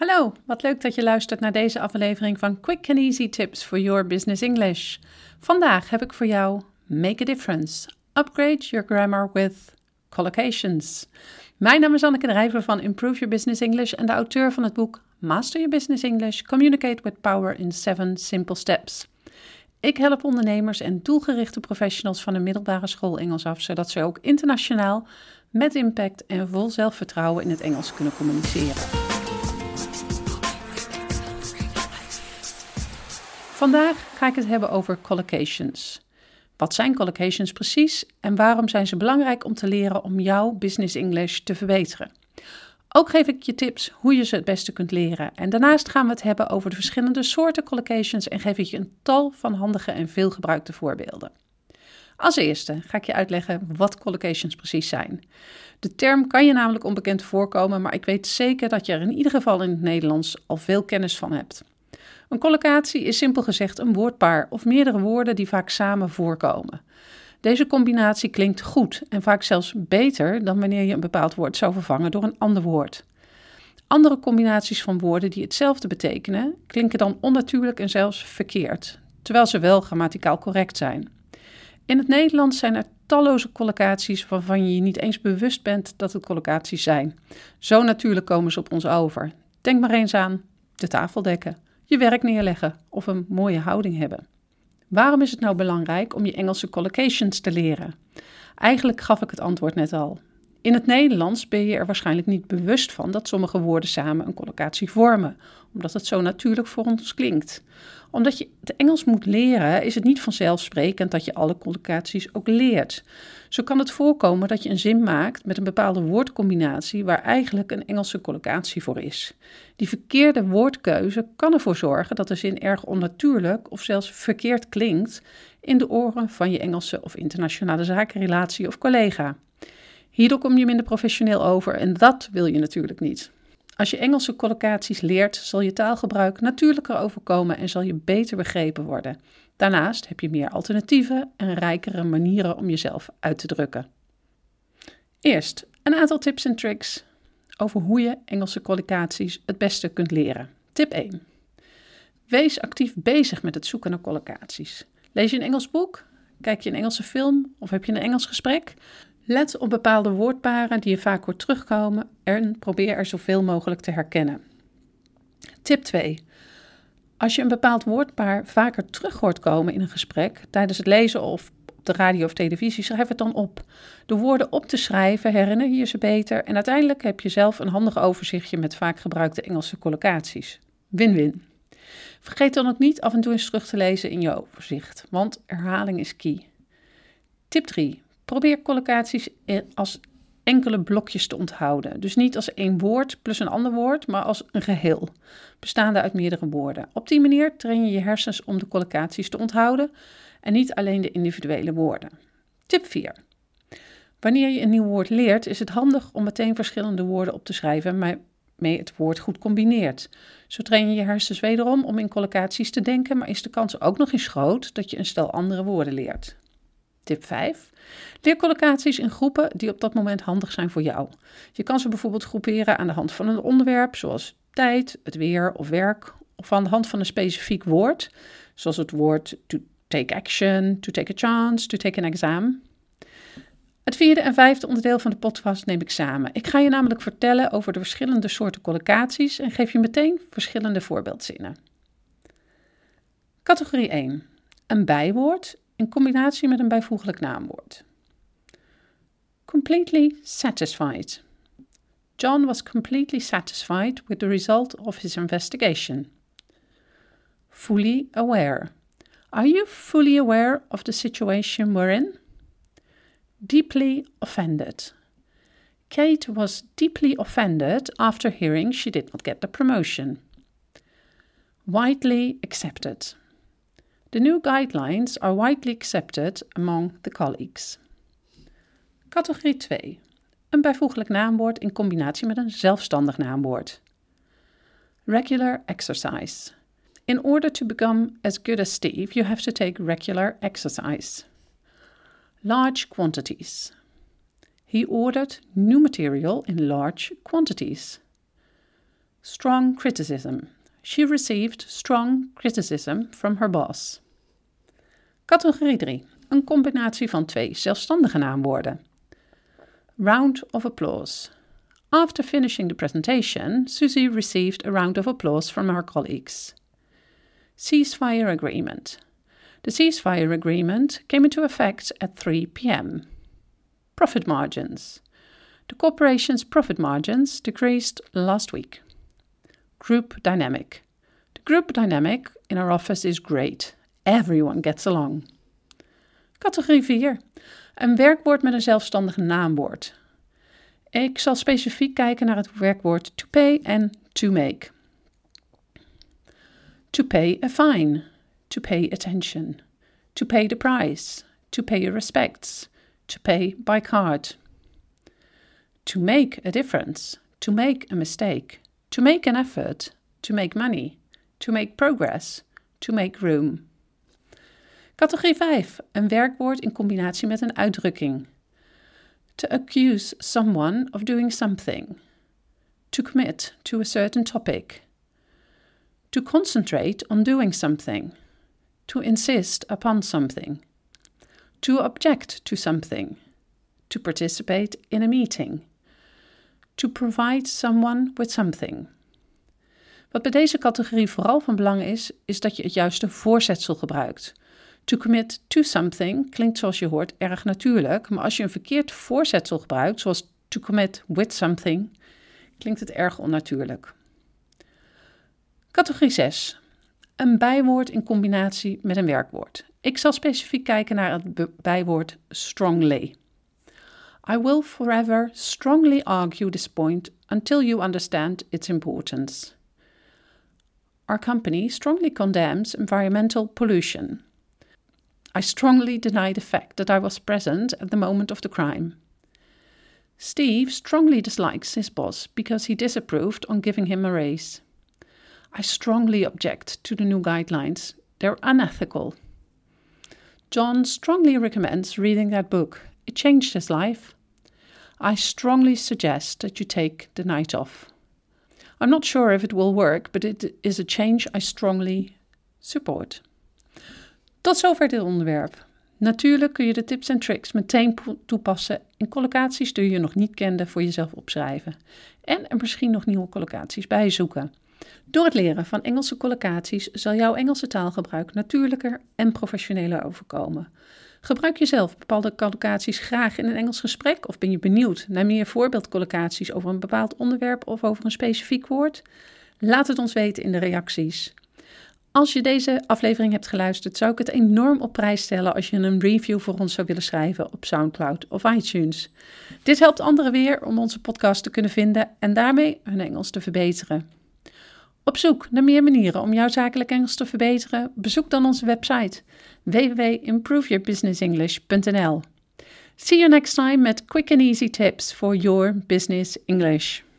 Hallo, wat leuk dat je luistert naar deze aflevering van Quick and Easy Tips for Your Business English. Vandaag heb ik voor jou Make a Difference. Upgrade your grammar with collocations. Mijn naam is Anneke Drijver van Improve Your Business English en de auteur van het boek Master Your Business English: Communicate with Power in 7 Simple Steps. Ik help ondernemers en doelgerichte professionals van een middelbare school Engels af, zodat ze ook internationaal met impact en vol zelfvertrouwen in het Engels kunnen communiceren. Vandaag ga ik het hebben over collocations. Wat zijn collocations precies en waarom zijn ze belangrijk om te leren om jouw business English te verbeteren? Ook geef ik je tips hoe je ze het beste kunt leren. En daarnaast gaan we het hebben over de verschillende soorten collocations en geef ik je een tal van handige en veelgebruikte voorbeelden. Als eerste ga ik je uitleggen wat collocations precies zijn. De term kan je namelijk onbekend voorkomen, maar ik weet zeker dat je er in ieder geval in het Nederlands al veel kennis van hebt. Een collocatie is simpel gezegd een woordpaar of meerdere woorden die vaak samen voorkomen. Deze combinatie klinkt goed en vaak zelfs beter dan wanneer je een bepaald woord zou vervangen door een ander woord. Andere combinaties van woorden die hetzelfde betekenen, klinken dan onnatuurlijk en zelfs verkeerd, terwijl ze wel grammaticaal correct zijn. In het Nederlands zijn er talloze collocaties waarvan je je niet eens bewust bent dat het collocaties zijn. Zo natuurlijk komen ze op ons over. Denk maar eens aan de tafeldekken je werk neerleggen of een mooie houding hebben. Waarom is het nou belangrijk om je Engelse collocations te leren? Eigenlijk gaf ik het antwoord net al. In het Nederlands ben je er waarschijnlijk niet bewust van dat sommige woorden samen een collocatie vormen, omdat het zo natuurlijk voor ons klinkt. Omdat je het Engels moet leren, is het niet vanzelfsprekend dat je alle collocaties ook leert. Zo kan het voorkomen dat je een zin maakt met een bepaalde woordcombinatie waar eigenlijk een Engelse collocatie voor is. Die verkeerde woordkeuze kan ervoor zorgen dat de zin erg onnatuurlijk of zelfs verkeerd klinkt in de oren van je Engelse of internationale zakenrelatie of collega. Hierdoor kom je minder professioneel over en dat wil je natuurlijk niet. Als je Engelse collocaties leert, zal je taalgebruik natuurlijker overkomen en zal je beter begrepen worden. Daarnaast heb je meer alternatieven en rijkere manieren om jezelf uit te drukken. Eerst een aantal tips en tricks over hoe je Engelse collocaties het beste kunt leren. Tip 1. Wees actief bezig met het zoeken naar collocaties. Lees je een Engels boek? Kijk je een Engelse film of heb je een Engels gesprek? Let op bepaalde woordparen die je vaak hoort terugkomen en probeer er zoveel mogelijk te herkennen. Tip 2. Als je een bepaald woordpaar vaker terug hoort komen in een gesprek, tijdens het lezen of op de radio of televisie, schrijf het dan op. De woorden op te schrijven herinner je ze beter en uiteindelijk heb je zelf een handig overzichtje met vaak gebruikte Engelse collocaties. Win-win. Vergeet dan ook niet af en toe eens terug te lezen in je overzicht, want herhaling is key. Tip 3. Probeer collocaties als enkele blokjes te onthouden. Dus niet als één woord plus een ander woord, maar als een geheel, bestaande uit meerdere woorden. Op die manier train je je hersens om de collocaties te onthouden en niet alleen de individuele woorden. Tip 4. Wanneer je een nieuw woord leert, is het handig om meteen verschillende woorden op te schrijven waarmee het woord goed combineert. Zo train je je hersens wederom om in collocaties te denken, maar is de kans ook nog eens groot dat je een stel andere woorden leert. Tip 5. Leer collocaties in groepen die op dat moment handig zijn voor jou. Je kan ze bijvoorbeeld groeperen aan de hand van een onderwerp, zoals tijd, het weer of werk, of aan de hand van een specifiek woord, zoals het woord to take action, to take a chance, to take an exam. Het vierde en vijfde onderdeel van de podcast neem ik samen. Ik ga je namelijk vertellen over de verschillende soorten collocaties en geef je meteen verschillende voorbeeldzinnen. Categorie 1. Een bijwoord in combinatie met een bijvoeglijk naamwoord. Completely satisfied. John was completely satisfied with the result of his investigation. Fully aware. Are you fully aware of the situation we're in? Deeply offended. Kate was deeply offended after hearing she did not get the promotion. Widely accepted. The new guidelines are widely accepted among the colleagues. Categorie 2. Een bijvoeglijk naamwoord in combinatie met een zelfstandig naamwoord. Regular exercise. In order to become as good as Steve, you have to take regular exercise. Large quantities. He ordered new material in large quantities. Strong criticism. She received strong criticism from her boss. Categorie 3. Een combinatie van twee zelfstandige naamwoorden. Round of applause. After finishing the presentation, Susie received a round of applause from her colleagues. Ceasefire agreement. The ceasefire agreement came into effect at 3 pm. Profit margins. The corporation's profit margins decreased last week. Group dynamic. The group dynamic in our office is great. Everyone gets along. Categorie 4. Een werkwoord met een zelfstandig naamwoord. Ik zal specifiek kijken naar het werkwoord to pay en to make. To pay a fine. To pay attention. To pay the price. To pay your respects. To pay by card. To make a difference. To make a mistake. To make an effort. To make money. To make progress. To make room. Categorie 5. Een werkwoord in combinatie met een uitdrukking. To accuse someone of doing something. To commit to a certain topic. To concentrate on doing something. To insist upon something. To object to something. To participate in a meeting. To provide someone with something. Wat bij deze categorie vooral van belang is, is dat je het juiste voorzetsel gebruikt. To commit to something klinkt zoals je hoort erg natuurlijk, maar als je een verkeerd voorzetsel gebruikt, zoals to commit with something, klinkt het erg onnatuurlijk. Categorie 6. Een bijwoord in combinatie met een werkwoord. Ik zal specifiek kijken naar het bijwoord strongly. I will forever strongly argue this point until you understand its importance. Our company strongly condemns environmental pollution. I strongly deny the fact that I was present at the moment of the crime. Steve strongly dislikes his boss because he disapproved on giving him a raise. I strongly object to the new guidelines. They're unethical. John strongly recommends reading that book. It changed his life. I strongly suggest that you take the night off. I'm not sure if it will work, but it is a change I strongly support. Tot zover dit onderwerp. Natuurlijk kun je de tips en tricks meteen toepassen in collocaties die je nog niet kende voor jezelf opschrijven. En er misschien nog nieuwe collocaties bij zoeken. Door het leren van Engelse collocaties zal jouw Engelse taalgebruik natuurlijker en professioneler overkomen. Gebruik je zelf bepaalde collocaties graag in een Engels gesprek of ben je benieuwd naar meer voorbeeldcollocaties over een bepaald onderwerp of over een specifiek woord? Laat het ons weten in de reacties. Als je deze aflevering hebt geluisterd, zou ik het enorm op prijs stellen als je een review voor ons zou willen schrijven op SoundCloud of iTunes. Dit helpt anderen weer om onze podcast te kunnen vinden en daarmee hun Engels te verbeteren. Op zoek naar meer manieren om jouw zakelijk Engels te verbeteren, bezoek dan onze website www.improveyourbusinessenglish.nl. See you next time met quick and easy tips for your business English.